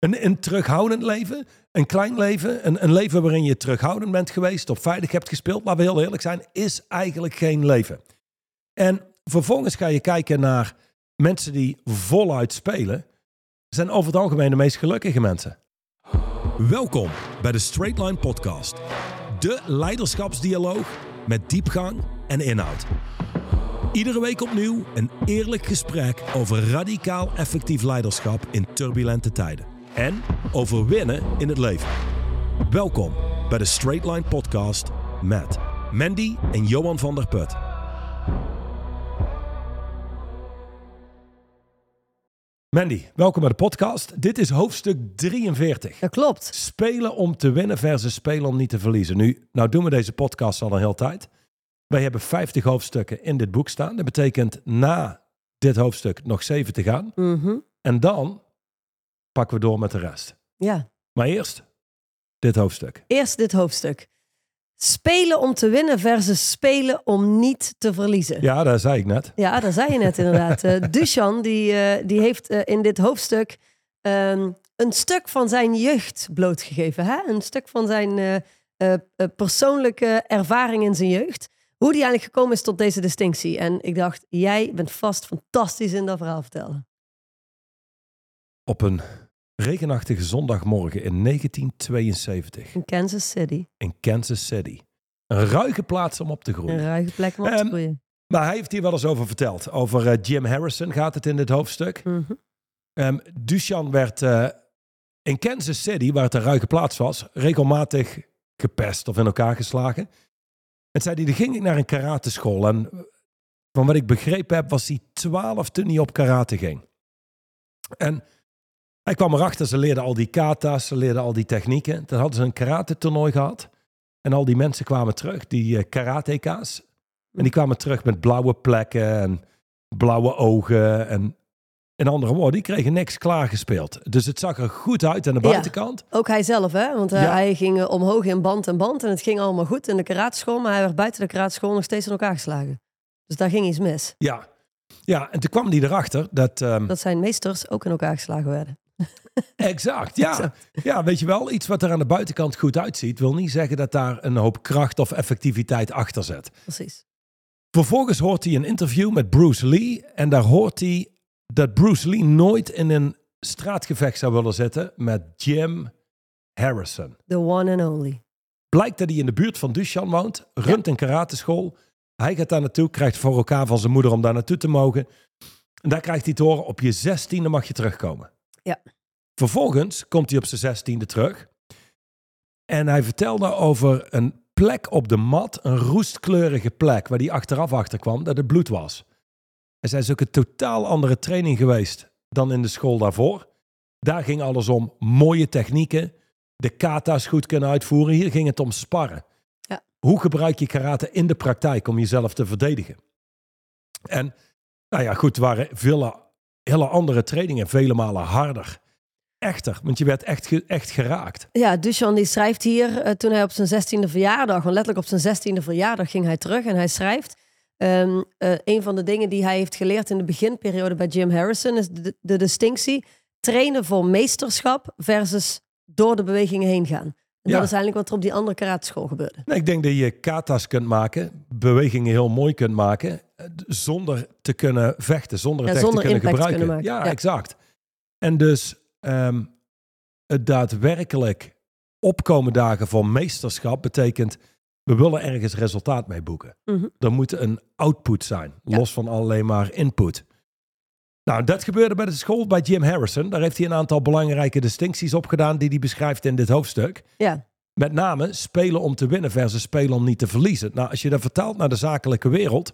Een, een terughoudend leven, een klein leven, een, een leven waarin je terughoudend bent geweest, op veilig hebt gespeeld, laten we heel eerlijk zijn, is eigenlijk geen leven. En vervolgens ga je kijken naar mensen die voluit spelen, zijn over het algemeen de meest gelukkige mensen. Welkom bij de Straight Line Podcast, de leiderschapsdialoog met diepgang en inhoud. Iedere week opnieuw een eerlijk gesprek over radicaal effectief leiderschap in turbulente tijden. En over winnen in het leven. Welkom bij de Straight Line Podcast met Mandy en Johan van der Put. Mandy, welkom bij de podcast. Dit is hoofdstuk 43. Dat klopt. Spelen om te winnen versus spelen om niet te verliezen. Nu, nou doen we deze podcast al een hele tijd. Wij hebben 50 hoofdstukken in dit boek staan. Dat betekent na dit hoofdstuk nog 7 te gaan. Mhm. En dan pakken we door met de rest. Ja. Maar eerst dit hoofdstuk. Eerst dit hoofdstuk. Spelen om te winnen versus spelen om niet te verliezen. Ja, dat zei ik net. Ja, dat zei je net inderdaad. Eh Duchan die, eh, die heeft eh, in dit hoofdstuk ehm, een stuk van zijn jeugd blootgegeven. Hè? Een stuk van zijn persoonlijke ervaring in zijn jeugd. Hoe die eigenlijk gekomen is tot deze distinctie. En ik dacht, jij bent vast fantastisch in dat verhaal vertellen. Op een regenachtige zondagmorgen in 1972 In Kansas City. in Kansas City. Een ruige plaats om op te Een groeien. ruige plek om op te groeien. Maar hij heeft hier wel eens over verteld. Over eh, Jim Harrison gaat het in dit hoofdstuk. Mhm. Ehm Duchan werd eh, in Kansas City, waar het een ruige plaats was, regelmatig gepest of in elkaar geslagen. En zei hij, dan ging ik naar een karateschool. En van wat ik begrepen heb, was hij 12 toen hij op karate ging. En hij kwam erachter, ze leerden al die kata's, ze leerden al die technieken. Toen hadden ze een karate toernooi gehad. En al die mensen kwamen terug, die eh, karateka's. En die kwamen terug met blauwe plekken en blauwe ogen. En in andere woorden, die kregen niks klaargespeeld. Dus het zag er goed uit aan de Ja. buitenkant. Ook hij zelf, hè? Want eh, Ja. hij ging eh, omhoog in band en band. En het ging allemaal goed in de karateschool. Maar hij werd buiten de karateschool nog steeds in elkaar geslagen. Dus daar ging iets mis. Ja. Ja, en toen kwam hij erachter dat... ehm, Dat zijn meesters ook in elkaar geslagen werden. Exact, ja. Ja, weet je wel, iets wat er aan de buitenkant goed uitziet... wil niet zeggen dat daar een hoop kracht of effectiviteit achter zit. Precies. Vervolgens hoort hij een interview met Bruce Lee. En daar hoort hij dat Bruce Lee nooit in een straatgevecht zou willen zitten met Jim Harrison. The one and only. Blijkt dat hij in de buurt van Dushan woont, runt een karateschool. Hij gaat daar naartoe, krijgt voor elkaar van zijn moeder om daar naartoe te mogen. En daar krijgt hij te horen, op je zestiende mag je terugkomen. Ja. Vervolgens komt hij op zijn zestiende terug. En hij vertelde over een plek op de mat, een roestkleurige plek, waar hij achteraf achter kwam dat het bloed was. En zij is ook een totaal andere training geweest dan in de school daarvoor. Daar ging alles om mooie technieken, de kata's goed kunnen uitvoeren. Hier ging het om sparren. Ja. Hoe gebruik je karate in de praktijk om jezelf te verdedigen? En nou ja, goed, er waren vele, hele andere trainingen, vele malen harder. Echter, want je werd echt, echt geraakt. Ja, Duchan die schrijft hier, eh, toen hij op zijn zestiende verjaardag, want letterlijk op zijn zestiende verjaardag ging hij terug en hij schrijft, ehm, eh, een van de dingen die hij heeft geleerd in de beginperiode bij Jim Harrison is de, de distinctie trainen voor meesterschap versus door de bewegingen heen gaan. Ja. dat is eigenlijk wat er op die andere karateschool gebeurde. Nee, ik denk dat je kata's kunt maken, bewegingen heel mooi kunt maken, zonder te kunnen vechten, zonder het echt zonder te kunnen te gebruiken. kunnen Ja, ja. exact. En dus ehm, het daadwerkelijk opkomen dagen van meesterschap betekent, we willen ergens resultaat mee boeken. Mhm. Er moet een output zijn, los van alleen maar input. Nou, dat gebeurde bij de school bij Jim Harrison. Daar heeft hij een aantal belangrijke distincties op gedaan die hij beschrijft in dit hoofdstuk. Ja, Met name spelen om te winnen versus spelen om niet te verliezen. Nou, als je dat vertaalt naar de zakelijke wereld.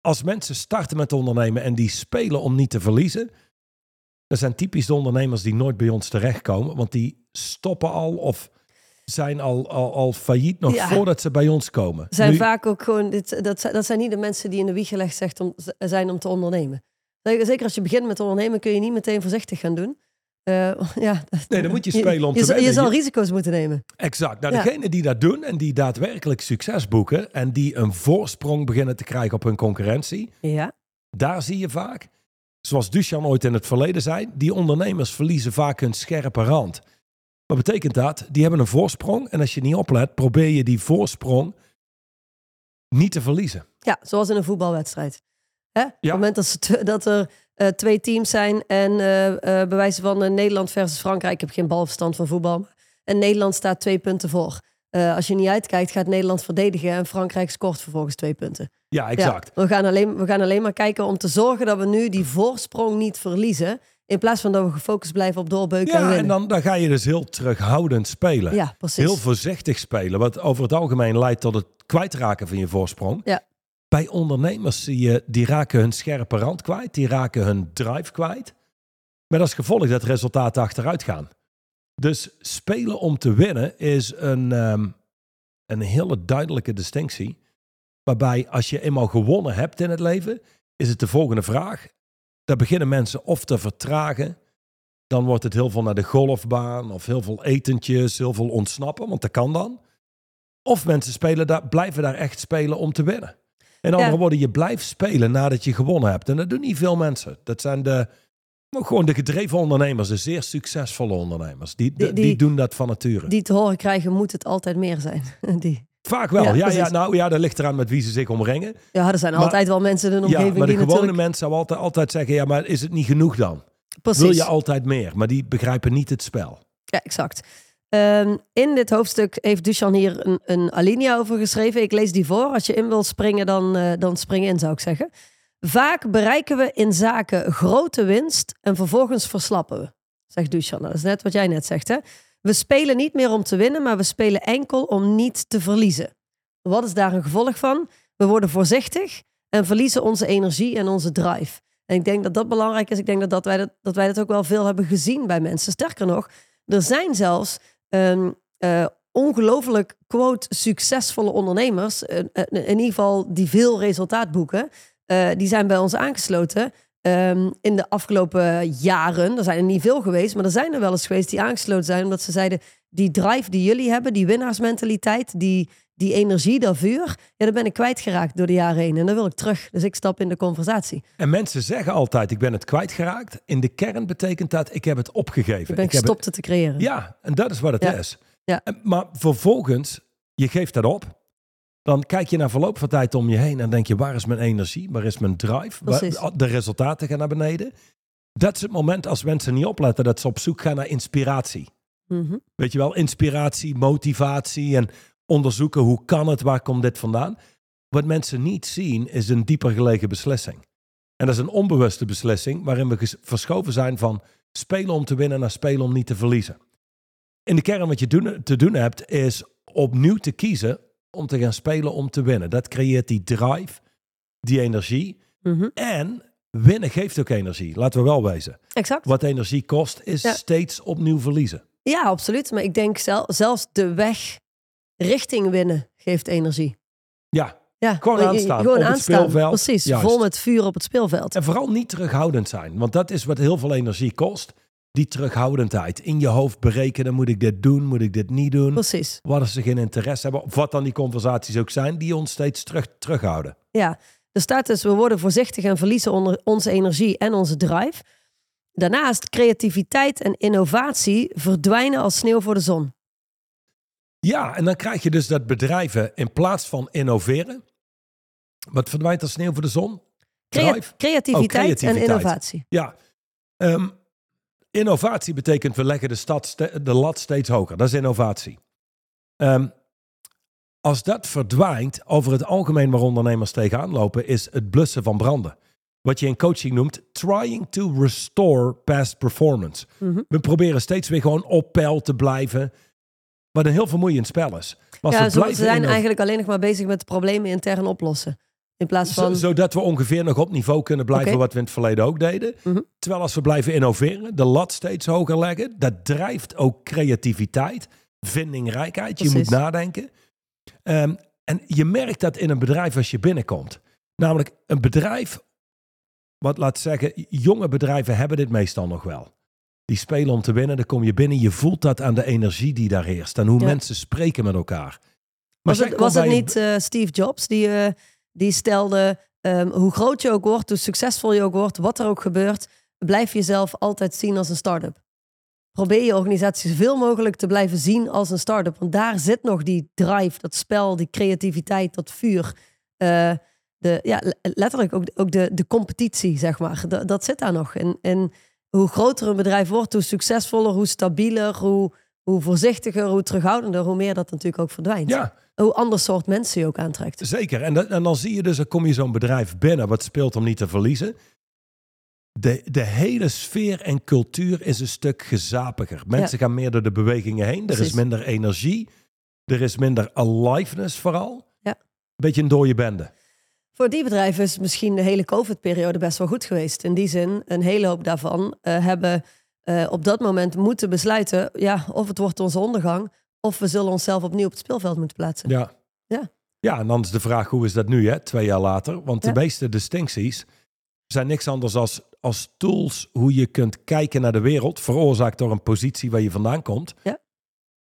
Als mensen starten met ondernemen en die spelen om niet te verliezen. Dat zijn typisch de ondernemers die nooit bij ons terechtkomen. Want die stoppen al of zijn al, al, al failliet nog Ja. voordat ze bij ons komen. zijn Nu- vaak ook gewoon, dit, dat, zijn- dat zijn niet de mensen die in de wieg gelegd om, zijn om te ondernemen. Zeker als je begint met ondernemen kun je niet meteen voorzichtig gaan doen. Eh, ja, Nee, dan moet je spelen om te je, zal- Je winnen. zal Je- risico's moeten nemen. Exact. Nou, Ja. degenen die dat doen en die daadwerkelijk succes boeken. en die een voorsprong beginnen te krijgen op hun concurrentie. Ja, Daar zie je vaak zoals Duchan ooit in het verleden zei, die ondernemers verliezen vaak hun scherpe rand. Wat betekent dat? Die hebben een voorsprong en als je niet oplet, probeer je die voorsprong niet te verliezen. Ja, zoals in een voetbalwedstrijd. Hè? Op het moment dat, ze dat er eh, twee teams zijn en eh bij wijze van Nederland versus Frankrijk, ik heb geen balverstand van voetbal, en Nederland staat twee punten voor. Als je niet uitkijkt, gaat Nederland verdedigen en Frankrijk scoort vervolgens twee punten. Ja, exact. Ja, we, gaan alleen, we gaan alleen maar kijken om te zorgen dat we nu die voorsprong niet verliezen. In plaats van dat we gefocust blijven op doorbeuken en Ja, en dan, dan ga je dus heel terughoudend spelen. ja, precies. Heel voorzichtig spelen, wat over het algemeen leidt tot het kwijtraken van je voorsprong. Ja. Bij ondernemers zie je, die raken hun scherpe rand kwijt, die raken hun drive kwijt. Met als gevolg dat resultaten achteruit gaan. Dus spelen om te winnen is een, ehm, een hele duidelijke distinctie. Waarbij als je eenmaal gewonnen hebt in het leven, is het de volgende vraag. Daar beginnen mensen of te vertragen. Dan wordt het heel veel naar de golfbaan of heel veel etentjes, heel veel ontsnappen, want dat kan dan. Of mensen spelen daar, blijven daar echt spelen om te winnen. In andere Ja. woorden, je blijft spelen nadat je gewonnen hebt. En dat doen niet veel mensen. Dat zijn de, maar gewoon de gedreven ondernemers, de zeer succesvolle ondernemers. Die, die, Die- die- doen dat van nature. Die te horen krijgen, moet het altijd meer zijn. die. Vaak wel. Ja, Ja, ja, nou ja, dat ligt eraan met wie ze zich omringen. Ja, er zijn Maar- altijd wel mensen in een Ja, omgeving maar de gewone natuurlijk... mensen zouden altijd, altijd zeggen, ja, maar is het niet genoeg dan? Precies. Wil je altijd meer? Maar die begrijpen niet het spel. Ja, exact. Ehm, in dit hoofdstuk heeft Duchan hier een, een alinea over geschreven. Ik lees die voor. Als je in wil springen, dan, eh, dan spring in, zou ik zeggen. Vaak bereiken we in zaken grote winst en vervolgens verslappen we, zegt Duchan. Dat is net wat jij net zegt, hè? We spelen niet meer om te winnen, maar we spelen enkel om niet te verliezen. Wat is daar een gevolg van? We worden voorzichtig en verliezen onze energie en onze drive. En ik denk dat dat belangrijk is. Ik denk dat, dat, wij, dat, dat wij dat ook wel veel hebben gezien bij mensen. Sterker nog, er zijn zelfs um, uh, ongelooflijk, quote, succesvolle ondernemers, uh, uh, in ieder geval die veel resultaat boeken, die zijn bij ons aangesloten. Um, in de afgelopen jaren, er zijn er niet veel geweest, maar er zijn er wel eens geweest die aangesloten zijn, omdat ze zeiden, die drive die jullie hebben, die winnaarsmentaliteit, die, die energie, dat vuur, ja, dat ben ik kwijtgeraakt door de jaren heen. En dan wil ik terug. Dus ik stap in de conversatie. En mensen zeggen altijd, ik ben het kwijtgeraakt. In de kern betekent dat, ik heb het opgegeven. Ik ben ik gestopt het... te creëren. Ja, en dat is wat het Ja. is. Ja. En, maar vervolgens, je geeft dat op. Dan kijk je naar verloop van tijd om je heen en denk je, waar is mijn energie? Waar is mijn drive? Waar- Precies. de resultaten gaan naar beneden. Dat is het moment als mensen niet opletten, dat ze op zoek gaan naar inspiratie. Mhm. Weet je wel, inspiratie, motivatie en onderzoeken hoe kan het, waar komt dit vandaan. Wat mensen niet zien is een dieper gelegen beslissing. En dat is een onbewuste beslissing waarin we verschoven zijn van spelen om te winnen naar spelen om niet te verliezen. In de kern wat je doen, te doen hebt is opnieuw te kiezen om te gaan spelen om te winnen. Dat creëert die drive, die energie. Mhm. En winnen geeft ook energie, laten we wel wezen. Exact. Wat energie kost is Ja. steeds opnieuw verliezen. Ja, absoluut. Maar ik denk zel- zelfs de weg richting winnen geeft energie. Ja, Ja, Gewoon je- je- aanstaan Gewoon op het aanstaan. speelveld. Precies, Juist. vol met vuur op het speelveld. En vooral niet terughoudend zijn. Want dat is wat heel veel energie kost. Die terughoudendheid. In je hoofd berekenen, moet ik dit doen, moet ik dit niet doen? Precies. Wat als ze geen interesse hebben? Of wat dan die conversaties ook zijn, die ons steeds terug, terughouden. Ja, er staat dus, we worden voorzichtig en verliezen onder onze energie en onze drive. Daarnaast, creativiteit en innovatie verdwijnen als sneeuw voor de zon. Ja, en dan krijg je dus dat bedrijven in plaats van innoveren. Wat verdwijnt als sneeuw voor de zon? Creativiteit, Oh, creativiteit. en innovatie. Ja. Ehm, innovatie betekent we leggen de, stad de lat steeds hoger. Dat is innovatie. Ehm, als dat verdwijnt, over het algemeen waar ondernemers tegenaan lopen, is het blussen van branden. Wat je in coaching noemt trying to restore past performance. Mhm. We proberen steeds weer gewoon op peil te blijven. Wat een heel vermoeiend spel is. Maar Ja, ze zijn eigenlijk alleen nog maar bezig met problemen intern oplossen. In plaats van... zodat we ongeveer nog op niveau kunnen blijven wat we in het verleden ook deden. Mhm. Terwijl als we blijven innoveren, de lat steeds hoger leggen, dat drijft ook creativiteit, vindingrijkheid. Je moet nadenken. Ehm, en je merkt dat in een bedrijf als je binnenkomt. Namelijk een bedrijf, wat laat zeggen, jonge bedrijven hebben dit meestal nog wel. Die spelen om te winnen, dan kom je binnen, je voelt dat aan de energie die daar heerst en hoe Ja. mensen spreken met elkaar. Maar was het, was niet eh, Steve Jobs die, eh, die stelde... ehm, hoe groot je ook wordt, hoe succesvol je ook wordt, wat er ook gebeurt, blijf jezelf altijd zien als een start-up. Probeer je organisatie zoveel mogelijk te blijven zien als een start-up. Want daar zit nog die drive, dat spel, die creativiteit, dat vuur. Eh, de, ja, letterlijk ook, ook de, de competitie, zeg maar. Dat, dat zit daar nog. En, en hoe groter een bedrijf wordt, hoe succesvoller, hoe stabieler, hoe, hoe voorzichtiger, hoe terughoudender, hoe meer dat natuurlijk ook verdwijnt. Ja. Hoe ander soort mensen je ook aantrekt. Zeker. En, dat, en dan zie je dus, dan kom je zo'n bedrijf binnen wat speelt om niet te verliezen. De, de hele sfeer en cultuur is een stuk gezapiger. Mensen gaan meer door de bewegingen heen. Er is minder energie. Er is minder aliveness vooral. Ja. Beetje een dode bende. Voor die bedrijven is misschien de hele COVID-periode best wel goed geweest. In die zin, een hele hoop daarvan uh, hebben uh, op dat moment moeten besluiten... ja, of het wordt onze ondergang... of we zullen onszelf opnieuw op het speelveld moeten plaatsen. Ja. Ja, ja en dan is de vraag, hoe is dat nu, hè, twee jaar later? Want de meeste distincties zijn niks anders als, als tools... hoe je kunt kijken naar de wereld... veroorzaakt door een positie waar je vandaan komt. Ja.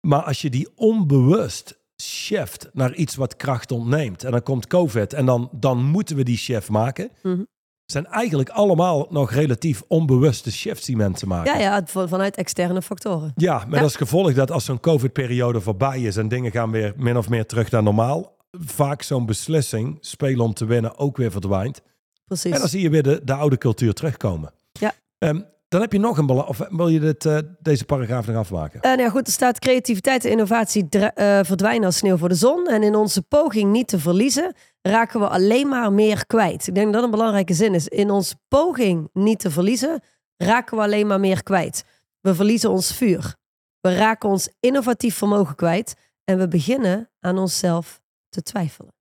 Maar als je die onbewust shift naar iets wat kracht ontneemt. En dan komt COVID en dan, dan moeten we die shift maken. Mm zijn eigenlijk allemaal nog relatief onbewuste shifts die mensen maken. Ja, ja vanuit externe factoren. Ja, met als gevolg dat als zo'n COVID-periode voorbij is en dingen gaan weer min of meer terug naar normaal, vaak zo'n beslissing, spelen om te winnen, ook weer verdwijnt. Precies. En dan zie je weer de, de oude cultuur terugkomen. Ja. Um, dan heb je nog een belang. Of wil je dit, uh, deze paragraaf nog afmaken? Uh, nou ja, goed, er staat creativiteit en innovatie uh, verdwijnen als sneeuw voor de zon. En in onze poging niet te verliezen, raken we alleen maar meer kwijt. Ik denk dat dat een belangrijke zin is. In onze poging niet te verliezen, raken we alleen maar meer kwijt. We verliezen ons vuur. We raken ons innovatief vermogen kwijt. En we beginnen aan onszelf te twijfelen.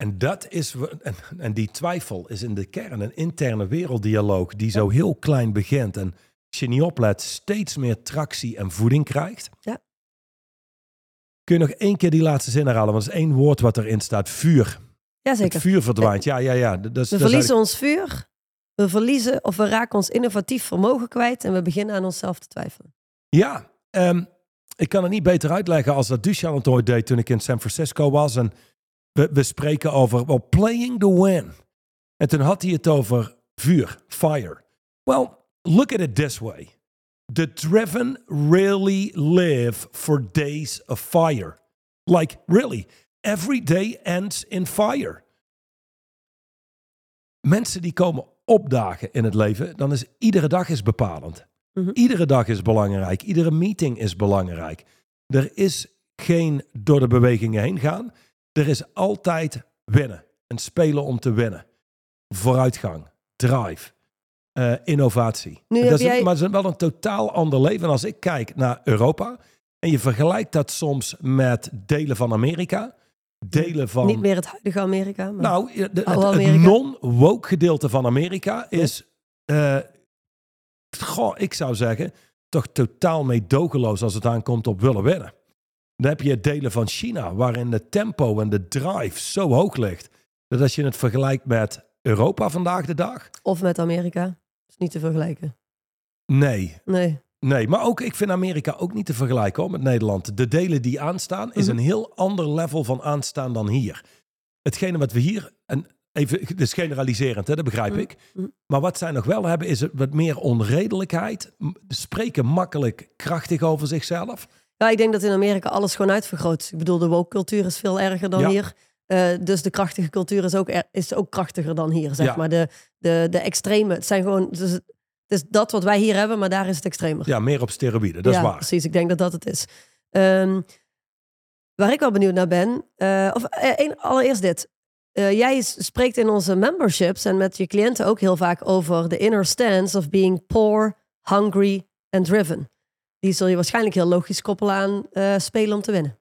En dat is, en, en die twijfel is in de kern een interne werelddialoog die zo heel klein begint en als je niet oplet steeds meer tractie en voeding krijgt. Ja. Kun je nog één keer die laatste zin herhalen? Want er is één woord wat erin staat, vuur. Het vuur verdwijnt, ja, ja, ja. Dat we verliezen ons vuur, we verliezen of we raken ons innovatief vermogen kwijt en we beginnen aan onszelf te twijfelen. Ja, um, ik kan het niet beter uitleggen als dat Duchamp het ooit deed toen ik in San Francisco was en we, we spreken over well, playing the win. En toen had hij het over vuur, fire. Well, look at it this way. The driven really live for days of fire. Like, really, every day ends in fire. Mensen die komen opdagen in het leven, dan is iedere dag is bepalend. Mm -hmm. Iedere dag is belangrijk. Iedere meeting is belangrijk. Er is geen door de bewegingen heen gaan. Er is altijd winnen. En spelen om te winnen. Vooruitgang, drive, uh, innovatie. Nu dat is, jij... Maar het is wel een totaal ander leven. En als ik kijk naar Europa en je vergelijkt dat soms met delen van Amerika. Delen van. Niet meer het huidige Amerika. Maar... Nou, de, de, het, het non-woke gedeelte van Amerika is. Uh, goh, ik zou zeggen. toch totaal meedogenloos als het aankomt op willen winnen. Dan heb je delen van China waarin de tempo en de drive zo hoog ligt. Dat als je het vergelijkt met Europa vandaag de dag. Of met Amerika. is niet te vergelijken. Nee. Nee. Nee, maar ook, ik vind Amerika ook niet te vergelijken hoor, met Nederland. De delen die aanstaan is Mhm. een heel ander level van aanstaan dan hier. Hetgene wat we hier, en even, het is generaliserend, hè, dat begrijp Mhm. ik. Mhm. Maar wat zij nog wel hebben is wat meer onredelijkheid. Spreken makkelijk krachtig over zichzelf. Ja, ik denk dat in Amerika alles gewoon uitvergroot. Ik bedoel, de woke cultuur is veel erger dan Ja. hier. Eh, dus de krachtige cultuur is ook, er- is ook krachtiger dan hier, zeg Ja. maar. De, de, de extreme, het zijn gewoon... Dus het is dat wat wij hier hebben, maar daar is het extremer. Ja, meer op steroïden, dat ja, is waar. precies. Ik denk dat dat het is. Ehm, waar ik wel benieuwd naar ben... eh, of eh, allereerst dit. Jij spreekt in onze memberships en met je cliënten ook heel vaak over de inner stance of being poor, hungry and driven. Die zul je waarschijnlijk heel logisch koppelen aan eh, spelen om te winnen.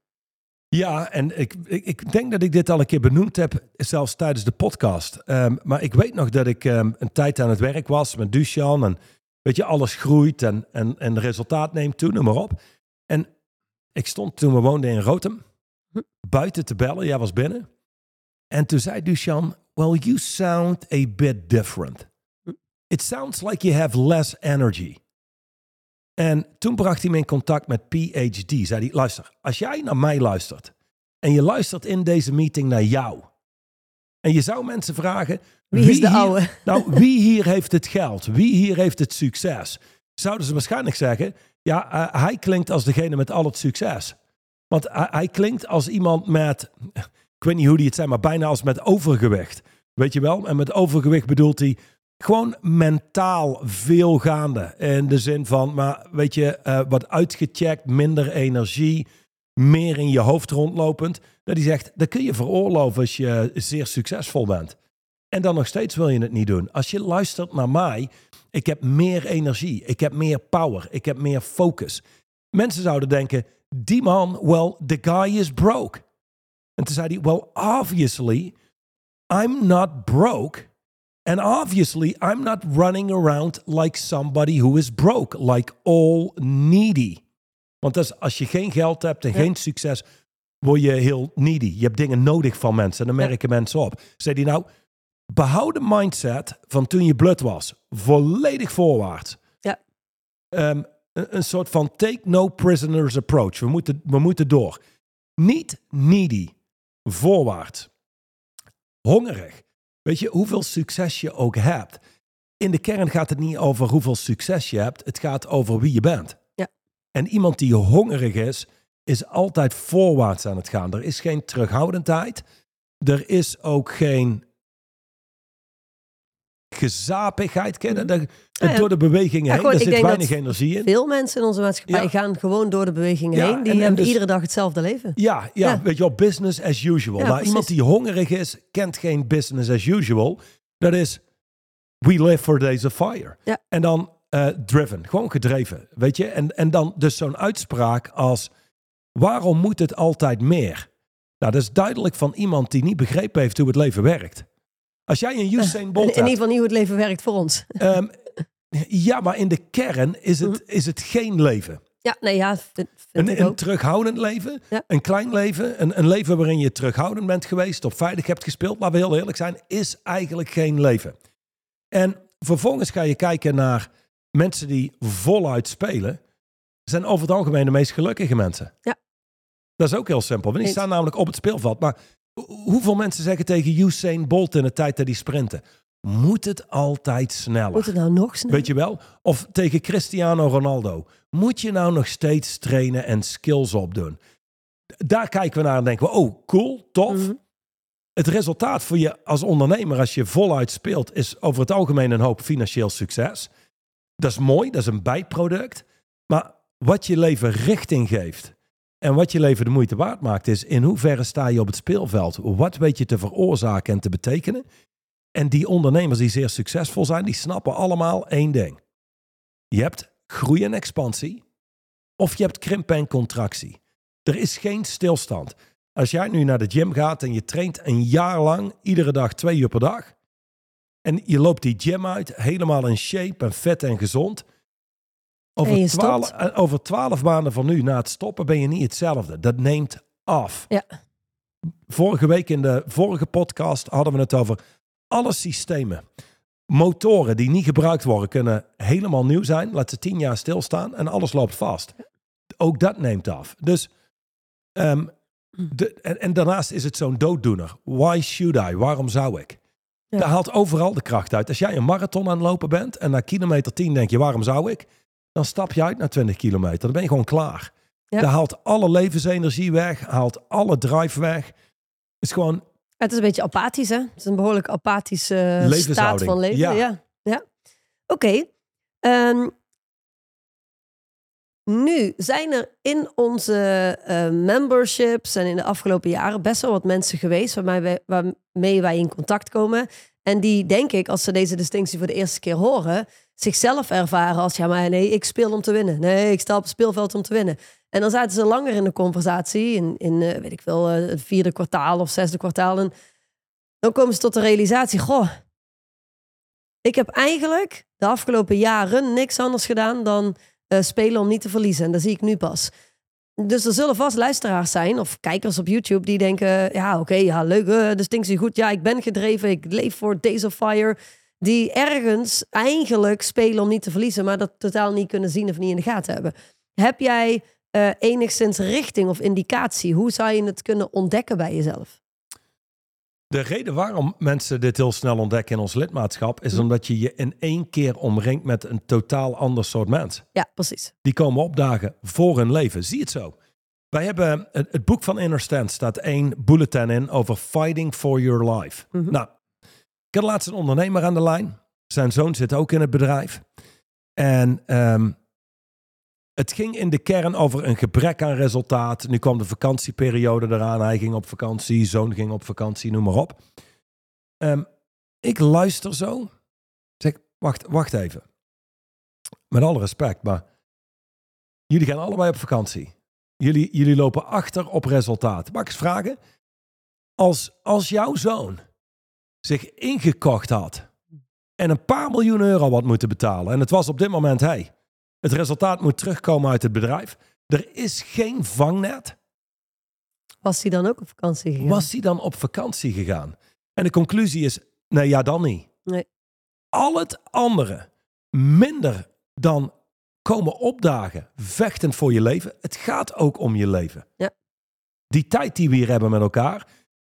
Ja, en ik, ik, ik denk dat ik dit al een keer benoemd heb, zelfs tijdens de podcast. Ehm, maar ik weet nog dat ik ehm, een tijd aan het werk was met Duchan. En weet je, alles groeit en, en, en de resultaat neemt toe, noem maar op. En ik stond toen we woonden in Rotem, Hm. buiten te bellen. Jij was binnen. En toen zei Duchan, well, you sound a bit different. Hm. It sounds like you have less energy. En toen bracht hij me in contact met PhD. Zei hij, luister, als jij naar mij luistert en je luistert in deze meeting naar jou, En je zou mensen vragen... Wie is de hier- oude? Nou, wie hier heeft het geld? Wie hier heeft het succes? Zouden ze waarschijnlijk zeggen... Ja, eh, hij klinkt als degene met al het succes. Want hij, hij klinkt als iemand met... Ik weet niet hoe die het zijn, maar bijna als met overgewicht. Weet je wel? En met overgewicht bedoelt hij gewoon mentaal veel gaande. In de zin van, maar weet je, eh, wat uitgecheckt, minder energie, meer in je hoofd rondlopend. Dat die zegt, dat kun je veroorloven als je zeer succesvol bent. En dan nog steeds wil je het niet doen. Als je luistert naar mij, ik heb meer energie, ik heb meer power, ik heb meer focus. Mensen zouden denken, die man, well, the guy is broke. En toen zei hij, well, obviously, I'm not broke. And obviously, I'm not running around like somebody who is broke, like all needy. Want dat is, als je geen geld hebt en Ja. geen succes, word je heel needy. Je hebt dingen nodig van mensen en dan Ja. merken mensen op. Zei hij nou, behoud de mindset van toen je blut was. Volledig voorwaarts. Ja. Ehm, een, een soort van take no prisoners approach. We moeten, we moeten door. Niet needy. Voorwaarts. Hongerig. Weet je, hoeveel succes je ook hebt. In de kern gaat het niet over hoeveel succes je hebt. Het gaat over wie je bent. Ja. En iemand die hongerig is, is altijd voorwaarts aan het gaan. Er is geen terughoudendheid. Er is ook geen gezapigheid. Ken je dat? Ja. Door de bewegingen heen, er zit weinig energie in. Veel mensen in onze maatschappij gaan gewoon door de beweging Ja, heen. Die en- en hebben dus- iedere dag hetzelfde leven. Ja, ja, weet je wel, business as usual. Nou, iemand die hongerig is, kent geen business as usual. Dat is, we live for days of fire. En dan eh, driven, gewoon gedreven, weet je. En, en dan dus zo'n uitspraak als, waarom moet het altijd meer? Nou, dat is duidelijk van iemand die niet begrepen heeft hoe het leven werkt. Als jij een Usain In, Bolt in ieder hebt, geval niet hoe het leven werkt voor ons. ehm, ja, maar in de kern is Mhm. het, is het geen leven. Ja, nee, ja, vind, vind Een, een terughoudend leven, Ja. een klein leven, een, een leven waarin je terughoudend bent geweest, op veilig hebt gespeeld, laten we heel eerlijk zijn, is eigenlijk geen leven. En vervolgens ga je kijken naar mensen die voluit spelen, zijn over het algemeen de meest gelukkige mensen. Ja. Dat is ook heel simpel, want die staan namelijk op het speelveld. Maar hoeveel mensen zeggen tegen Usain Bolt in de tijd dat die sprinten, moet het altijd sneller? Moet het nou nog sneller? Weet je wel? Of tegen Cristiano Ronaldo. Moet je nou nog steeds trainen en skills opdoen? Daar kijken we naar en denken we, oh, cool, tof. Mhm. Het resultaat voor je als ondernemer, als je voluit speelt, is over het algemeen een hoop financieel succes. Dat is mooi, dat is een bijproduct. Maar wat je leven richting geeft en wat je leven de moeite waard maakt, is in hoeverre sta je op het speelveld? Wat weet je te veroorzaken en te betekenen? En die ondernemers die zeer succesvol zijn, die snappen allemaal één ding. Je hebt groei en expansie of je hebt krimp en contractie. Er is geen stilstand. Als jij nu naar de gym gaat en je traint een jaar lang, iedere dag twee uur per dag, en je loopt die gym uit, helemaal in shape en vet en gezond, over twaalf, eh, over twaalf maanden van nu na het stoppen ben je niet hetzelfde. Dat neemt af. Ja. Vorige week in de vorige podcast hadden we het over alle systemen. Motoren die niet gebruikt worden kunnen helemaal nieuw zijn. Laat ze tien jaar stilstaan en alles loopt vast. Ook dat neemt af. Dus, ehm, de, en, en daarnaast is het zo'n dooddoener. Why should I? Waarom zou ik? Ja. Daar haalt overal de kracht uit. Als jij een marathon aan het lopen bent en na kilometer 10 denk je, waarom zou ik? Dan stap je uit naar 20 kilometer. Dan ben je gewoon klaar. Ja. Haalt alle levensenergie weg, haalt alle drive weg. Het is gewoon Het is een beetje apathisch, hè? Het is een behoorlijk apathische eh, staat van leven. Ja. Ja. ja. Oké. Ehm, nu zijn er in onze eh, memberships en in de afgelopen jaren best wel wat mensen geweest waarmee wij, waarmee wij in contact komen. En die, denk ik, als ze deze distinctie voor de eerste keer horen, zichzelf ervaren als: ja, maar nee, ik speel om te winnen. Nee, ik sta op het speelveld om te winnen. En dan zaten ze langer in de conversatie, in, in eh, weet ik veel, eh, het vierde kwartaal of zesde kwartaal. En dan komen ze tot de realisatie: goh, ik heb eigenlijk de afgelopen jaren niks anders gedaan dan eh, spelen om niet te verliezen. En dat zie ik nu pas. Dus er zullen vast luisteraars zijn of kijkers op YouTube die denken: ja, oké, ja, leuk, distinctie goed. Ja, ik ben gedreven, ik leef voor Days of Fire. Die ergens eigenlijk spelen om niet te verliezen, maar dat totaal niet kunnen zien of niet in de gaten hebben. Heb jij eh, enigszins richting of indicatie? Hoe zou je het kunnen ontdekken bij jezelf? De reden waarom mensen dit heel snel ontdekken in ons lidmaatschap is Hm. omdat je je in één keer omringt met een totaal ander soort mens. Ja, precies. Die komen opdagen voor hun leven. Zie het zo. Wij hebben het, het boek van Inner Stand staat één bulletin in over fighting for your life. Mhm. Nou, ik had laatst een ondernemer aan de lijn. Zijn zoon zit ook in het bedrijf. En ehm, het ging in de kern over een gebrek aan resultaat. Nu kwam de vakantieperiode eraan. Hij ging op vakantie, zoon ging op vakantie, noem maar op. Ehm, ik luister zo. Zeg, wacht, wacht even. Met alle respect, maar jullie gaan allebei op vakantie. Jullie, jullie lopen achter op resultaat. Mag ik eens vragen? Als, als jouw zoon zich ingekocht had en een paar miljoen euro had moeten betalen, en het was op dit moment hij, het resultaat moet terugkomen uit het bedrijf, er is geen vangnet, Was hij dan ook op vakantie gegaan? was hij dan op vakantie gegaan? En de conclusie is, nee, ja dan niet. Nee. Al het andere, minder dan komen opdagen, vechten voor je leven. Het gaat ook om je leven. Ja. Die tijd die we hier hebben met elkaar,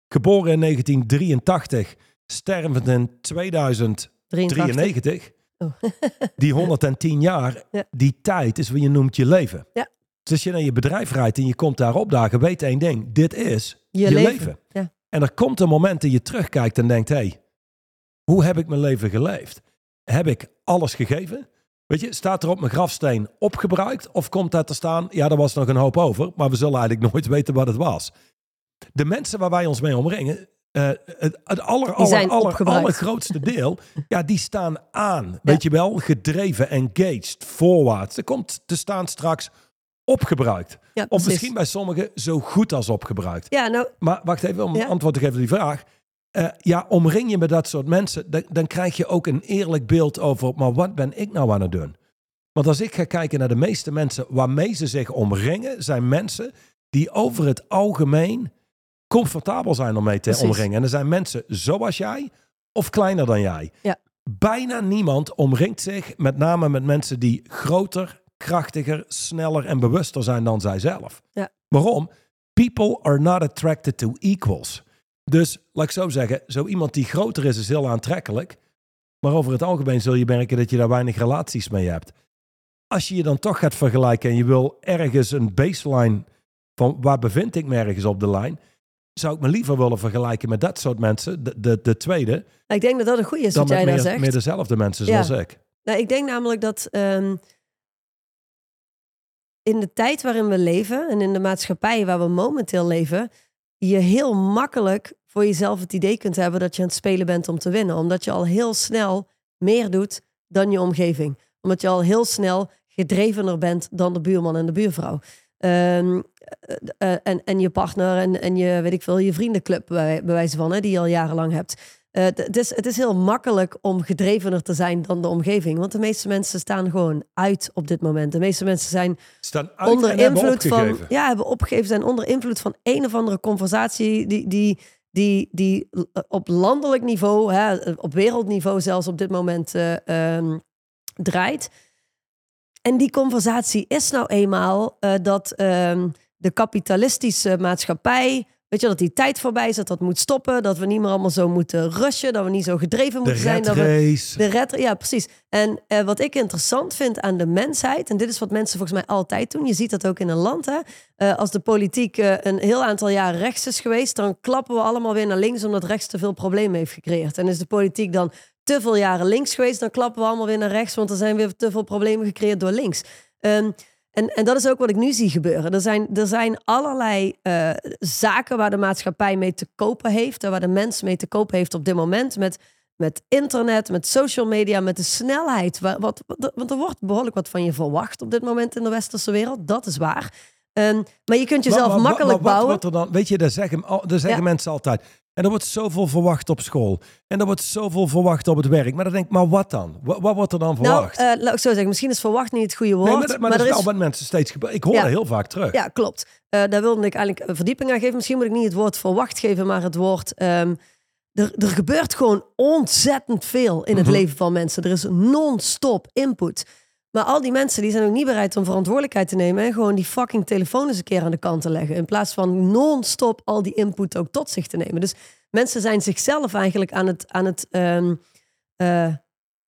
geboren in 1983, stervend in 2093, Oh. die 110 jaar, Ja. die tijd is wat je noemt je leven. Ja. Dus als je naar je bedrijf rijdt en je komt daar opdagen, weet één ding, dit is Je je, leven. leven. Ja. En er komt een moment dat je terugkijkt en denkt, hé, hey, hoe heb ik mijn leven geleefd? Heb ik alles gegeven? Weet je, staat er op mijn grafsteen opgebruikt? Of komt daar te staan, ja, er was nog een hoop over, maar we zullen eigenlijk nooit weten wat het was. De mensen waar wij ons mee omringen, eh, het, het aller, aller, aller, allergrootste deel, ja, die staan aan. Weet je wel, gedreven, engaged, voorwaarts. Er komt te staan straks opgebruikt. Ja, Of misschien bij sommigen zo goed als opgebruikt. Ja, nou, Maar wacht even, om Ja. antwoord te geven op die vraag. Eh, ja, omring je met dat soort mensen, dan, dan krijg je ook een eerlijk beeld over, maar wat ben ik nou aan het doen? Want als ik ga kijken naar de meeste mensen waarmee ze zich omringen, zijn mensen die over het algemeen comfortabel zijn om mee te Precies. omringen. En er zijn mensen zoals jij of kleiner dan jij. Ja. Bijna niemand omringt zich met name met mensen die groter, krachtiger, sneller en bewuster zijn dan zijzelf. Ja. Waarom? People are not attracted to equals. Dus, laat ik zo zeggen, zo iemand die groter is, is heel aantrekkelijk. Maar over het algemeen zul je merken dat je daar weinig relaties mee hebt. Als je je dan toch gaat vergelijken en je wil ergens een baseline van waar bevind ik me ergens op de lijn, zou ik me liever willen vergelijken met dat soort mensen, de, de, de tweede, ik denk dat dat een goede is dan wat jij daar zegt. meer dezelfde mensen Ja. zoals ik. Nou, ik denk namelijk dat ehm, in de tijd waarin we leven en in de maatschappij waar we momenteel leven, je heel makkelijk voor jezelf het idee kunt hebben dat je aan het spelen bent om te winnen. Omdat je al heel snel meer doet dan je omgeving. Omdat je al heel snel gedrevener bent dan de buurman en de buurvrouw. Ehm, eh, eh, en, en je partner en, en je, weet ik veel, je vriendenclub bij, bij wijze van, hè, die je al jarenlang hebt. Eh, het- is, het is heel makkelijk om gedrevener te zijn dan de omgeving. Want de meeste mensen staan gewoon uit op dit moment. De meeste mensen zijn Staan uit onder invloed van. Ja, hebben opgegeven, zijn onder invloed van een of andere conversatie die, die, die, die op landelijk niveau, hè, op wereldniveau zelfs op dit moment eh, ehm, draait. En die conversatie is nou eenmaal eh, dat ehm, de kapitalistische maatschappij, weet je, dat die tijd voorbij is, dat dat moet stoppen, dat we niet meer allemaal zo moeten rushen, dat we niet zo gedreven De moeten zijn. Dat we, de red, ja, precies. En eh, wat ik interessant vind aan de mensheid, en dit is wat mensen volgens mij altijd doen, je ziet dat ook in een land, hè? Eh, als de politiek een heel aantal jaren rechts is geweest, dan klappen we allemaal weer naar links omdat rechts te veel problemen heeft gecreëerd. En is de politiek dan te veel jaren links geweest, dan klappen we allemaal weer naar rechts, want er zijn weer te veel problemen gecreëerd door links. Ehm, en, en dat is ook wat ik nu zie gebeuren. Er zijn, er zijn allerlei eh, zaken waar de maatschappij mee te kopen heeft. En waar de mens mee te kopen heeft op dit moment. Met, met internet, met social media, met de snelheid. Wa- Wat, wat, want er wordt behoorlijk wat van je verwacht op dit moment in de westerse wereld. Dat is waar. Ehm, maar je kunt jezelf Maar- maar- makkelijk maar wat bouwen. wordt er dan, weet je, daar zeggen, daar zeggen Ja. mensen altijd. En er wordt zoveel verwacht op school. En er wordt zoveel verwacht op het werk. Maar dan denk ik, maar wat dan? Wat, wat wordt er dan nou, verwacht? eh, laat ik zo zeggen. Misschien is verwacht niet het goede woord. nee, maar, dat- maar, dat er is is wel wat mensen steeds gebeuren. Ik hoor Ja. dat heel vaak terug. Ja, klopt. Eh, daar wilde ik eigenlijk een verdieping aan geven. Misschien moet ik niet het woord verwacht geven, maar het woord. ehm, er, er gebeurt gewoon ontzettend veel in het Mhm. leven van mensen. Er is non-stop input. Maar al die mensen die zijn ook niet bereid om verantwoordelijkheid te nemen en gewoon die fucking telefoon eens een keer aan de kant te leggen. In plaats van non-stop al die input ook tot zich te nemen. Dus mensen zijn zichzelf eigenlijk aan het, aan het, ehm, eh,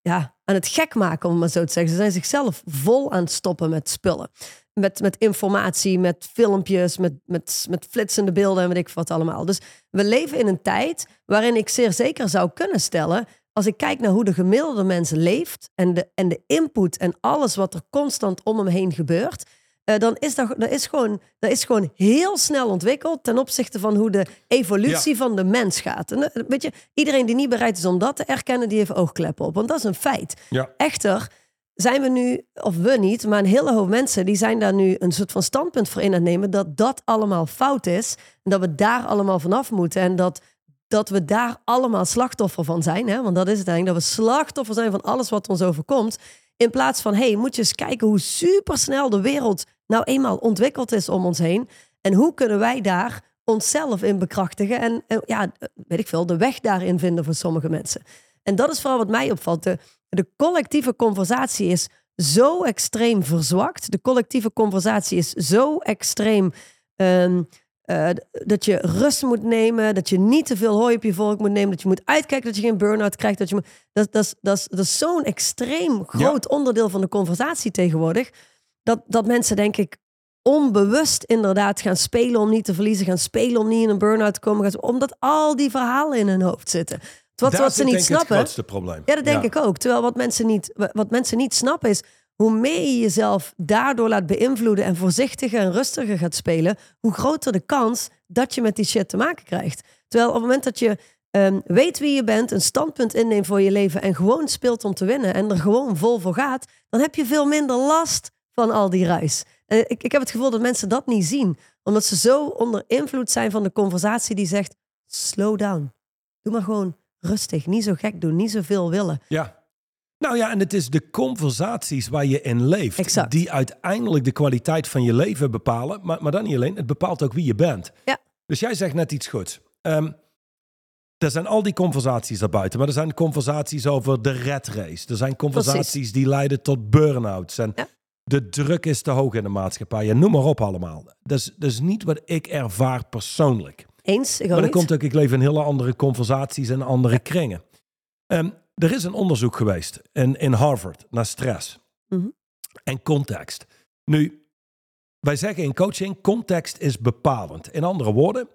ja, aan het gek maken, om maar zo te zeggen. Ze zijn zichzelf vol aan het stoppen met spullen. Met, met informatie, met filmpjes, met, met, met flitsende beelden en weet ik wat allemaal. Dus we leven in een tijd waarin ik zeer zeker zou kunnen stellen als ik kijk naar hoe de gemiddelde mens leeft en de, en de input en alles wat er constant om hem heen gebeurt, uh, dan is dat, dat, is gewoon, dat is gewoon heel snel ontwikkeld ten opzichte van hoe de evolutie van de mens gaat. En, uh, weet je, iedereen die niet bereid is om dat te erkennen, die heeft oogkleppen op. Want dat is een feit. Ja. Echter zijn we nu, of we niet, maar een hele hoop mensen die zijn daar nu een soort van standpunt voor in aan het nemen dat dat allemaal fout is. En dat we daar allemaal vanaf moeten. En dat dat we daar allemaal slachtoffer van zijn. Hè? Want dat is het eigenlijk, dat we slachtoffer zijn van alles wat ons overkomt. In plaats van, hey, moet je eens kijken hoe supersnel de wereld nou eenmaal ontwikkeld is om ons heen. En hoe kunnen wij daar onszelf in bekrachtigen en, ja, weet ik veel, de weg daarin vinden voor sommige mensen. En dat is vooral wat mij opvalt. De, de collectieve conversatie is zo extreem verzwakt. De collectieve conversatie is zo extreem um, uh, dat je rust moet nemen, dat je niet te veel hooi op je volk moet nemen, dat je moet uitkijken dat je geen burn-out krijgt. Dat, je dat, dat, dat, dat is zo'n extreem groot onderdeel van de conversatie tegenwoordig, dat, dat mensen denk ik onbewust inderdaad gaan spelen om niet te verliezen, gaan spelen om niet in een burn-out te komen, omdat al die verhalen in hun hoofd zitten. Wat, wat ze niet snappen. Het grootste probleem. Ja, dat denk ik ook. Terwijl wat mensen niet, wat mensen niet snappen is hoe meer je jezelf daardoor laat beïnvloeden en voorzichtiger en rustiger gaat spelen, hoe groter de kans dat je met die shit te maken krijgt. Terwijl op het moment dat je um, weet wie je bent, een standpunt inneemt voor je leven en gewoon speelt om te winnen en er gewoon vol voor gaat, dan heb je veel minder last van al die ruis. En ik, ik heb het gevoel dat mensen dat niet zien, omdat ze zo onder invloed zijn van de conversatie die zegt: slow down. Doe maar gewoon rustig, niet zo gek doen, niet zoveel willen. Ja. Nou ja, en het is de conversaties waar je in leeft, exact. die uiteindelijk de kwaliteit van je leven bepalen. Maar, maar dan niet alleen, het bepaalt ook wie je bent. Ja. Dus jij zegt net iets goeds. Um, er zijn al die conversaties daarbuiten, maar er zijn conversaties over de red race. Er zijn conversaties Precies. die leiden tot burn-outs. En Ja. de druk is te hoog in de maatschappij. En noem maar op allemaal. Dat is, dat is niet wat ik ervaar persoonlijk. Eens, ik Maar niet. komt ook, ik leef in hele andere conversaties en andere kringen. Ehm, er is een onderzoek geweest in, in Harvard naar stress Mhm. en context. Nu, wij zeggen in coaching, context is bepalend. In andere woorden,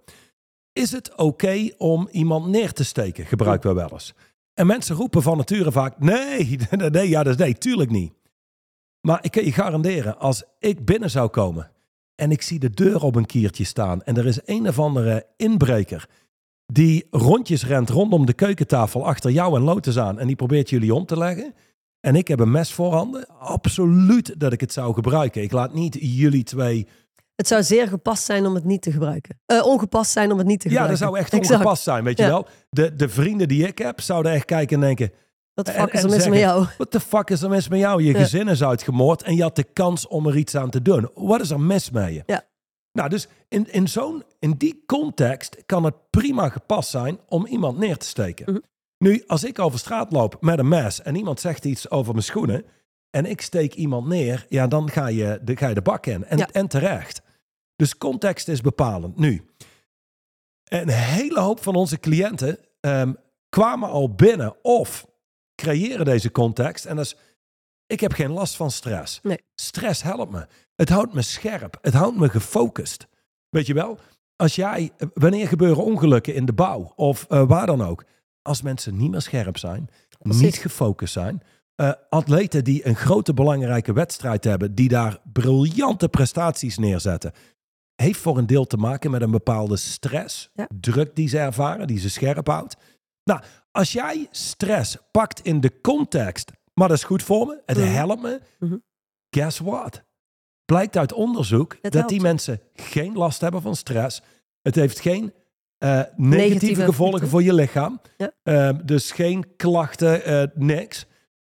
is het oké om iemand neer te steken, gebruiken we wel eens. En mensen roepen van nature vaak, nee, nee, ja, dat is nee, tuurlijk niet. Maar ik kan je garanderen, als ik binnen zou komen en ik zie de deur op een kiertje staan en er is een of andere inbreker die rondjes rent rondom de keukentafel achter jou en Lotus aan en die probeert jullie om te leggen. En ik heb een mes voorhanden. Absoluut dat ik het zou gebruiken. Ik laat niet jullie twee. Het zou zeer gepast zijn om het niet te gebruiken. Eh, ongepast zijn om het niet te Ja, dat gebruiken. zou echt Exact. ongepast zijn, weet je wel. De, de vrienden die ik heb zouden echt kijken en denken... Wat de En- fuck is er mis met jou? Wat de fuck is er mis met jou? Je Ja. gezin is uitgemoord en je had de kans om er iets aan te doen. Wat is er mis met je? Ja. Nou, dus in, in, zo'n, in die context kan het prima gepast zijn om iemand neer te steken. Mhm. Nu, als ik over straat loop met een mes en iemand zegt iets over mijn schoenen en ik steek iemand neer, ja, dan ga je de, ga je de bak in. En, Ja. en terecht. Dus context is bepalend. Nu, een hele hoop van onze cliënten ehm, kwamen al binnen of creëren deze context. En dat is, ik heb geen last van stress. Nee. Stress helpt me. Het houdt me scherp. Het houdt me gefocust. Weet je wel? Als jij, wanneer gebeuren ongelukken in de bouw of eh, waar dan ook? Als mensen niet meer scherp zijn, Precies. niet gefocust zijn. eh, atleten die een grote belangrijke wedstrijd hebben, die daar briljante prestaties neerzetten, heeft voor een deel te maken met een bepaalde stress, Ja. druk die ze ervaren, die ze scherp houdt. Nou, als jij stress pakt in de context, maar dat is goed voor me, het Mhm. helpt me, Mhm. guess what? Blijkt uit onderzoek Het dat die mensen geen last hebben van stress. Het heeft geen eh, negatieve, Negatieve gevolgen voor je lichaam. Ja. Ehm, dus geen klachten, eh, niks.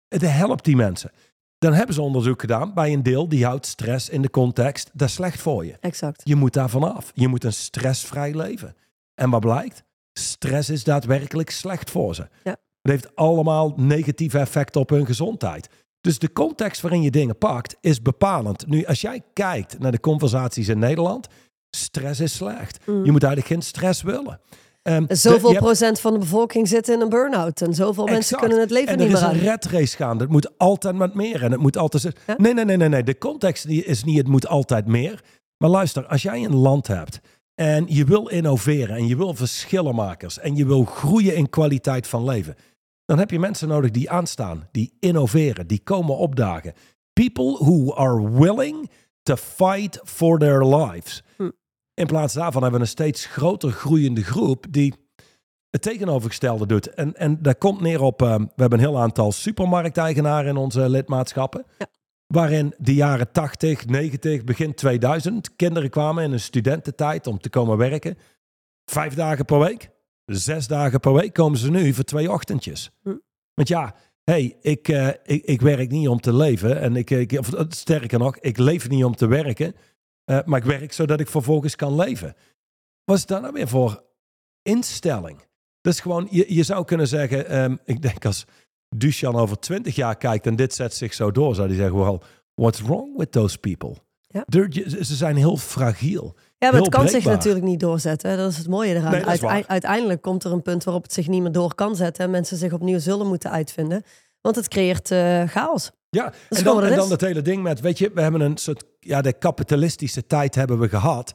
Het helpt die mensen. Dan hebben ze onderzoek gedaan bij een deel die houdt stress in de context. Dat is slecht voor je. Exact. Je moet daar vanaf. Je moet een stressvrij leven. En wat blijkt? Stress is daadwerkelijk slecht voor ze. Ja. Het heeft allemaal negatieve effecten op hun gezondheid. Dus de context waarin je dingen pakt is bepalend. Nu, als jij kijkt naar de conversaties in Nederland, stress is slecht. Mm. Je moet eigenlijk geen stress willen. De- Zoveel hebt- procent van de bevolking zit in een burn-out. En zoveel mensen kunnen het leven en niet er meer is aan. een red race gaande. Het moet altijd met meer. En het moet altijd... Ja. Nee, nee, nee, nee, nee. De context is niet het moet altijd meer. Maar luister, als jij een land hebt en je wil innoveren en je wil verschillenmakers en je wil groeien in kwaliteit van leven, dan heb je mensen nodig die aanstaan, die innoveren, die komen opdagen. People who are willing to fight for their lives. Hm. In plaats daarvan hebben we een steeds groter groeiende groep die het tegenovergestelde doet. En, en dat komt neer op, eh, we hebben een heel aantal supermarkteigenaren in onze lidmaatschappen. Ja. Waarin de jaren 80, 90, begin 2000 kinderen kwamen in een studententijd om te komen werken. Vijf dagen per week, zes dagen per week komen ze nu voor twee ochtendjes. Hm. Want ja, hey, ik, eh, ik, ik werk niet om te leven. En ik, ik, of, eh, sterker nog, ik leef niet om te werken. eh, maar ik werk zodat ik vervolgens kan leven. Wat is dat nou weer voor instelling? Is gewoon, je, je zou kunnen zeggen, ehm, ik denk als Duchan over twintig jaar kijkt en dit zet zich zo door, zou hij zeggen, well, what's wrong with those people? Ja. They're ze zijn heel fragiel. Ja, maar het kan zich natuurlijk niet doorzetten. hè. Dat is het mooie eraan. Nee, uiteindelijk komt er een punt waarop het zich niet meer door kan zetten. En mensen zich opnieuw zullen moeten uitvinden. Want het creëert eh, chaos. Ja, en dan, en dan is. dat hele ding met, weet je, we hebben een soort, ja, de kapitalistische tijd hebben we gehad.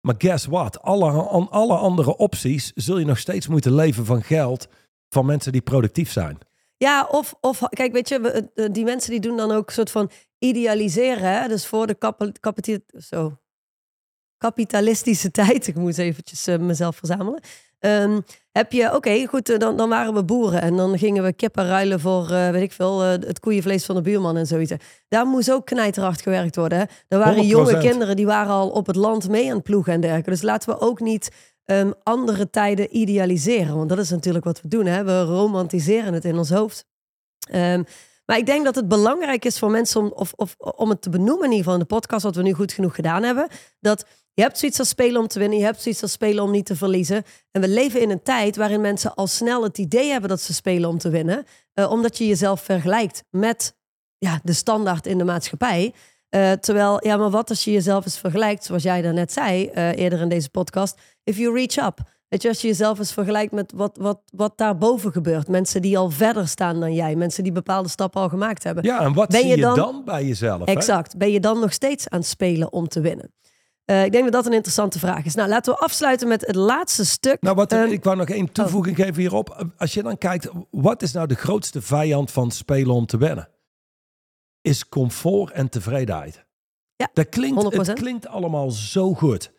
Maar guess what? Alle, an- alle andere opties zul je nog steeds moeten leven van geld van mensen die productief zijn. Ja, of, of kijk, weet je, eh, die mensen die doen dan ook een soort van idealiseren. Hè? Dus voor de kapa- kapita- zo, kapitalistische tijd, ik moet eventjes eh, mezelf verzamelen. Ehm, heb je, oké, goed, eh, dan, dan waren we boeren en dan gingen we kippen ruilen voor, eh, weet ik veel, het koeienvlees van de buurman en zoiets. Daar moest ook knijterhard gewerkt worden. Hè? Er waren 100%. jonge kinderen die waren al op het land mee aan het ploegen en dergelijke. Dus laten we ook niet ehm, andere tijden idealiseren. Want dat is natuurlijk wat we doen. Hè? We romantiseren het in ons hoofd. Ehm, maar ik denk dat het belangrijk is voor mensen om, of, of, om het te benoemen, in ieder geval in de podcast, wat we nu goed genoeg gedaan hebben. Dat je hebt zoiets als spelen om te winnen, je hebt zoiets als spelen om niet te verliezen. En we leven in een tijd waarin mensen al snel het idee hebben dat ze spelen om te winnen. eh, omdat je jezelf vergelijkt met ja, de standaard in de maatschappij. Eh, terwijl, ja, maar wat als je jezelf eens vergelijkt, zoals jij daarnet zei eh, eerder in deze podcast, if you reach up. Weet je, als je jezelf eens vergelijkt met wat, wat, wat daarboven gebeurt. Mensen die al verder staan dan jij. Mensen die bepaalde stappen al gemaakt hebben. Ja, en wat Ben zie je dan- dan, bij jezelf? hè? Exact. Ben je dan nog steeds aan het spelen om te winnen? Eh, ik denk dat dat een interessante vraag is. Nou, laten we afsluiten met het laatste stuk. Nou, wat, Ehm, ik wou nog één toevoeging geven hierop. Als je dan kijkt, wat is nou de grootste vijand van spelen om te winnen? Is comfort en tevredenheid. Ja, dat klinkt, 100%. het klinkt allemaal zo goed.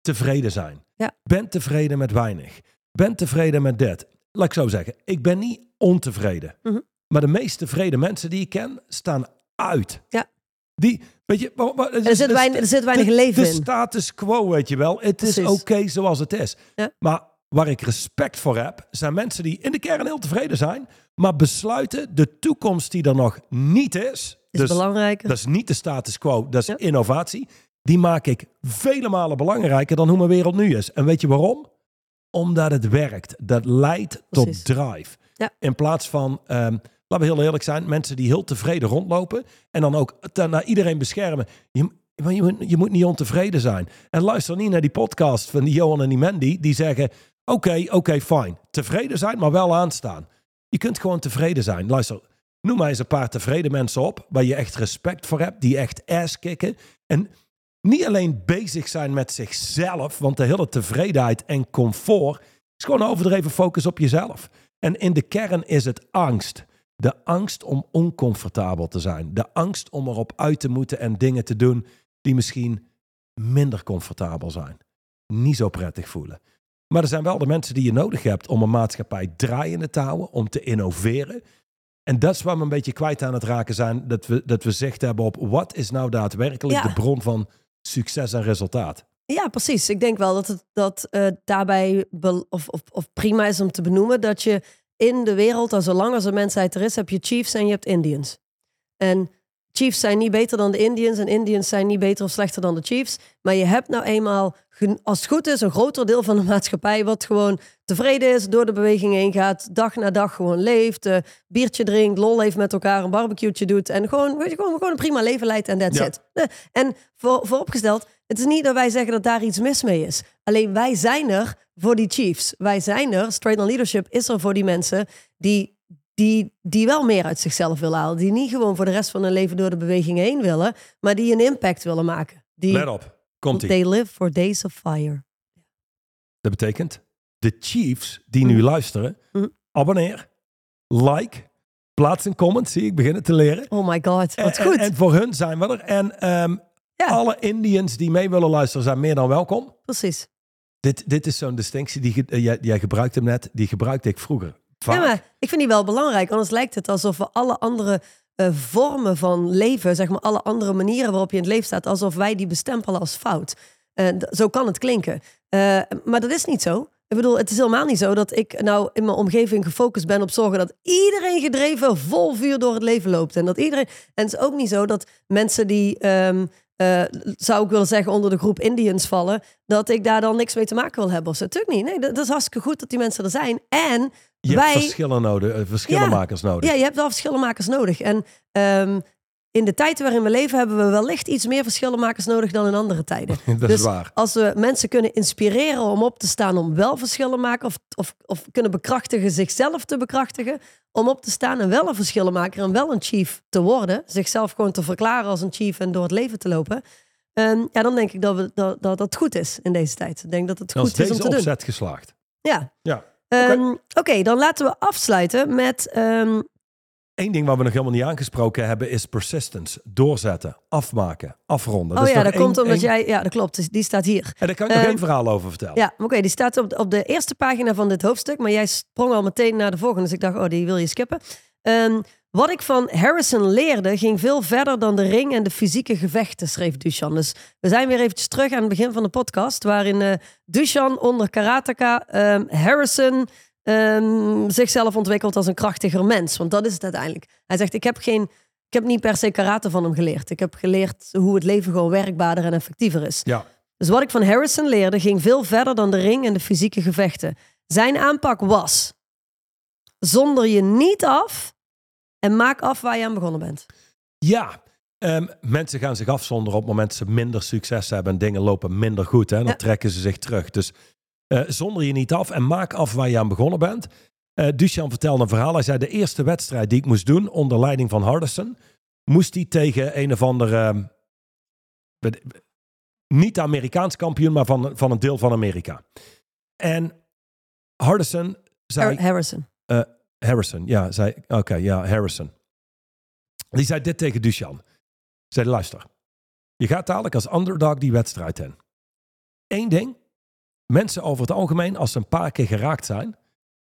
Tevreden zijn. Ja. Ben tevreden met weinig. Ben tevreden met dit. Laat ik zo zeggen, ik ben niet ontevreden. Mhm. Maar de meest tevreden mensen die ik ken, staan uit. Ja. Die, weet je, er, zit weinig, er zit weinig de, leven de in. status quo, weet je wel. Het is oké zoals het is. Ja. Maar waar ik respect voor heb, zijn mensen die in de kern heel tevreden zijn, maar besluiten de toekomst die er nog niet is. Is dus belangrijker. dat is niet de status quo, dat is Ja. innovatie. Die maak ik vele malen belangrijker dan hoe mijn wereld nu is. En weet je waarom? Omdat het werkt. Dat leidt Precies. tot drive. Ja. In plaats van, ehm, laten we heel eerlijk zijn, mensen die heel tevreden rondlopen en dan ook naar iedereen beschermen. Je, maar je, moet, niet ontevreden zijn. En luister niet naar die podcast van die Johan en die Mandy, die zeggen: Oké, oké, fijn. Tevreden zijn, maar wel aanstaan. Je kunt gewoon tevreden zijn. Luister, noem mij eens een paar tevreden mensen op waar je echt respect voor hebt, die echt ass kicken. En niet alleen bezig zijn met zichzelf, want de hele tevredenheid en comfort is gewoon overdreven focus op jezelf. En in de kern is het angst. De angst om oncomfortabel te zijn. De angst om erop uit te moeten en dingen te doen die misschien minder comfortabel zijn. Niet zo prettig voelen. Maar er zijn wel de mensen die je nodig hebt om een maatschappij draaiende te houden, om te innoveren. En dat is waar we een beetje kwijt aan het raken zijn. Dat we, dat we zicht hebben op wat is nou daadwerkelijk Ja. de bron van succes en resultaat. Ja, precies. Ik denk wel dat het dat, eh, daarbij of, of, of prima is om te benoemen dat je in de wereld, al zolang als er mensheid er is, heb je chiefs en je hebt Indians. En Chiefs zijn niet beter dan de Indians en Indians zijn niet beter of slechter dan de Chiefs. Maar je hebt nou eenmaal, als het goed is, een groter deel van de maatschappij wat gewoon tevreden is, door de beweging heen gaat, dag na dag gewoon leeft, eh, biertje drinkt, lol heeft met elkaar, een barbecue'tje doet en gewoon, weet je, gewoon, gewoon een prima leven leidt en that's Ja. it. Eh, En voor, vooropgesteld, het is niet dat wij zeggen dat daar iets mis mee is. Alleen wij zijn er voor die Chiefs. Wij zijn er, Straight on Leadership is er voor die mensen die, die, die wel meer uit zichzelf willen halen. Die niet gewoon voor de rest van hun leven door de beweging heen willen, maar die een impact willen maken. Die, Let op, komt ie. They live for days of fire. Dat betekent, de Chiefs die nu luisteren, Mhm. abonneer, like, plaats een comment, zie ik beginnen te leren. Oh my god, wat En- goed. En, en voor hun zijn we er. En ehm, Ja. alle Indians die mee willen luisteren zijn meer dan welkom. Precies. Dit, dit is zo'n distinctie, die eh, jij, jij gebruikt hem net, die gebruikte ik vroeger. Vaak. Ja, maar ik vind die wel belangrijk. Anders lijkt het alsof we alle andere eh, vormen van leven, zeg maar alle andere manieren waarop je in het leven staat, alsof wij die bestempelen als fout. Eh, zo kan het klinken. Maar dat is niet zo. Ik bedoel, het is helemaal niet zo dat ik nou in mijn omgeving gefocust ben op zorgen dat iedereen gedreven vol vuur door het leven loopt. En dat iedereen. En het is ook niet zo dat mensen die, ehm, eh, zou ik willen zeggen, onder de groep Indians vallen, dat ik daar dan niks mee te maken wil hebben of zo. Natuurlijk niet. Nee, dat, dat is hartstikke goed dat die mensen er zijn. En je wij. hebt verschillen nodig, eh, verschillenmakers nodig. Ja, je hebt wel verschillenmakers nodig. En ehm, in de tijd waarin we leven hebben we wellicht iets meer verschillenmakers nodig dan in andere tijden. dat dus is waar. als we mensen kunnen inspireren om op te staan om wel verschillen maken of, of, of kunnen bekrachtigen zichzelf te bekrachtigen, om op te staan en wel een verschillenmaker en wel een chief te worden, zichzelf gewoon te verklaren als een chief en door het leven te lopen, ehm, ja, dan denk ik dat, we, dat, dat dat goed is in deze tijd. Ik denk dat het Dan goed is om deze te doen. opzet geslaagd. Ja. Ja. Ehm, Oké, dan laten we afsluiten met ehm, Eén ding wat we nog helemaal niet aangesproken hebben is persistence. Doorzetten, afmaken, afronden. Oh ja, dat één- komt omdat één- jij... Ja, dat klopt. Dus Die staat hier. En daar kan ik nog Ehm, één verhaal over vertellen. Ja, oké. die staat op, op de eerste pagina van dit hoofdstuk. Maar jij sprong al meteen naar de volgende. Dus ik dacht, oh, die wil je skippen. Ehm, wat ik van Harrison leerde, ging veel verder dan de ring en de fysieke gevechten, schreef Duchan. Dus we zijn weer eventjes terug aan het begin van de podcast. Waarin eh Duchan onder karateka ehm, Harrison ehm, zichzelf ontwikkelt als een krachtiger mens. Want dat is het uiteindelijk. Hij zegt, ik heb geen... Ik heb niet per se karate van hem geleerd. Ik heb geleerd hoe het leven gewoon werkbaarder en effectiever is. Ja. Dus wat ik van Harrison leerde ging veel verder dan de ring en de fysieke gevechten. Zijn aanpak was: zonder je niet af en maak af waar je aan begonnen bent. Ja, ehm, mensen gaan zich afzonderen op het moment dat ze minder succes hebben en dingen lopen minder goed. Hè? Dan Ja. trekken ze zich terug. Dus eh, zonder je niet af en maak af waar je aan begonnen bent. Eh Duchan vertelde een verhaal. Hij zei de eerste wedstrijd die ik moest doen onder leiding van Hardison, moest hij tegen een of andere, ehm, weet- niet Amerikaans kampioen, maar van, van een deel van Amerika. En Hardison zei... Har- Harrison. Harrison, ja, zei, oké, ja, Harrison. Die zei dit tegen Duchan. Zei, luister, je gaat dadelijk als underdog die wedstrijd in. Eén ding, mensen over het algemeen, als ze een paar keer geraakt zijn,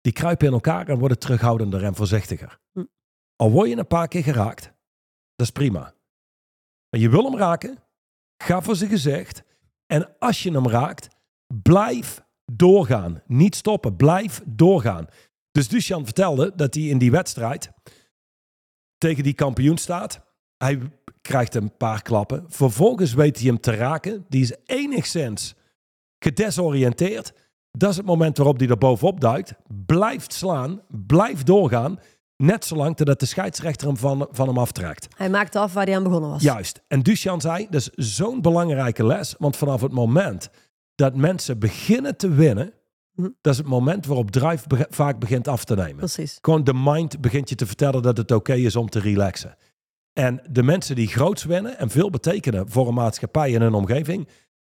die kruipen in elkaar en worden terughoudender en voorzichtiger. Hm. Al word je een paar keer geraakt, dat is prima. Maar je wil hem raken, ga voor zijn gezicht. En als je hem raakt, blijf doorgaan. Niet stoppen, blijf doorgaan. Dus Duchan vertelde dat hij in die wedstrijd tegen die kampioen staat. Hij krijgt een paar klappen. Vervolgens weet hij hem te raken. Die is enigszins gedesoriënteerd. Dat is het moment waarop hij er bovenop duikt. Blijft slaan, blijft doorgaan. Net zolang totdat de scheidsrechter hem van, van hem aftrekt. Hij maakte af waar hij aan begonnen was. Juist. En Duchan zei, dat is zo'n belangrijke les. Want vanaf het moment dat mensen beginnen te winnen... Mhm. dat is het moment waarop drive vaak begint af te nemen. Precies. Gewoon de mind begint je te vertellen dat het oké is om te relaxen. En de mensen die groots winnen en veel betekenen voor een maatschappij en hun omgeving...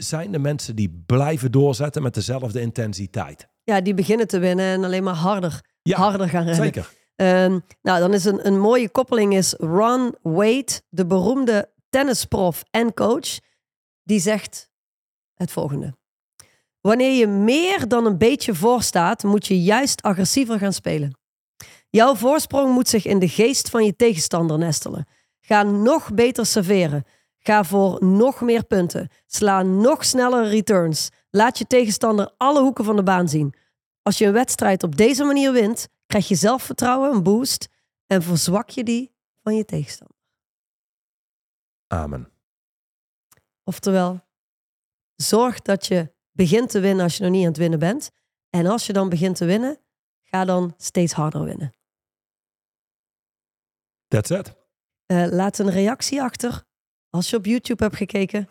zijn de mensen die blijven doorzetten met dezelfde intensiteit. Ja, die beginnen te winnen en alleen maar harder, Ja, harder gaan rennen. zeker. Ehm, nou, dan is een, een mooie koppeling is Ron Wade, de beroemde tennisprof en coach. Die zegt het volgende. Wanneer je meer dan een beetje voorstaat, moet je juist agressiever gaan spelen. Jouw voorsprong moet zich in de geest van je tegenstander nestelen. Ga nog beter serveren. Ga voor nog meer punten. Sla nog snellere returns. Laat je tegenstander alle hoeken van de baan zien. Als je een wedstrijd op deze manier wint, krijg je zelfvertrouwen, een boost en verzwak je die van je tegenstander. Amen. Oftewel, zorg dat je begint te winnen als je nog niet aan het winnen bent. En als je dan begint te winnen, ga dan steeds harder winnen. That's it. Uh, laat een reactie achter als je op YouTube hebt gekeken.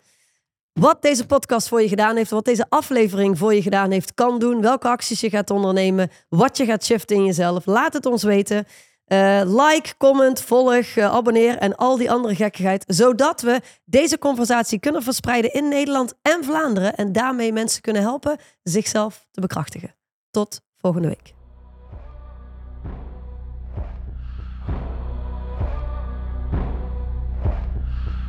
Wat deze podcast voor je gedaan heeft, wat deze aflevering voor je gedaan heeft, kan doen, welke acties je gaat ondernemen, wat je gaat shiften in jezelf. Laat het ons weten. Uh, like, comment, volg, uh, abonneer en al die andere gekkigheid. Zodat we deze conversatie kunnen verspreiden in Nederland en Vlaanderen. En daarmee mensen kunnen helpen zichzelf te bekrachtigen. Tot volgende week.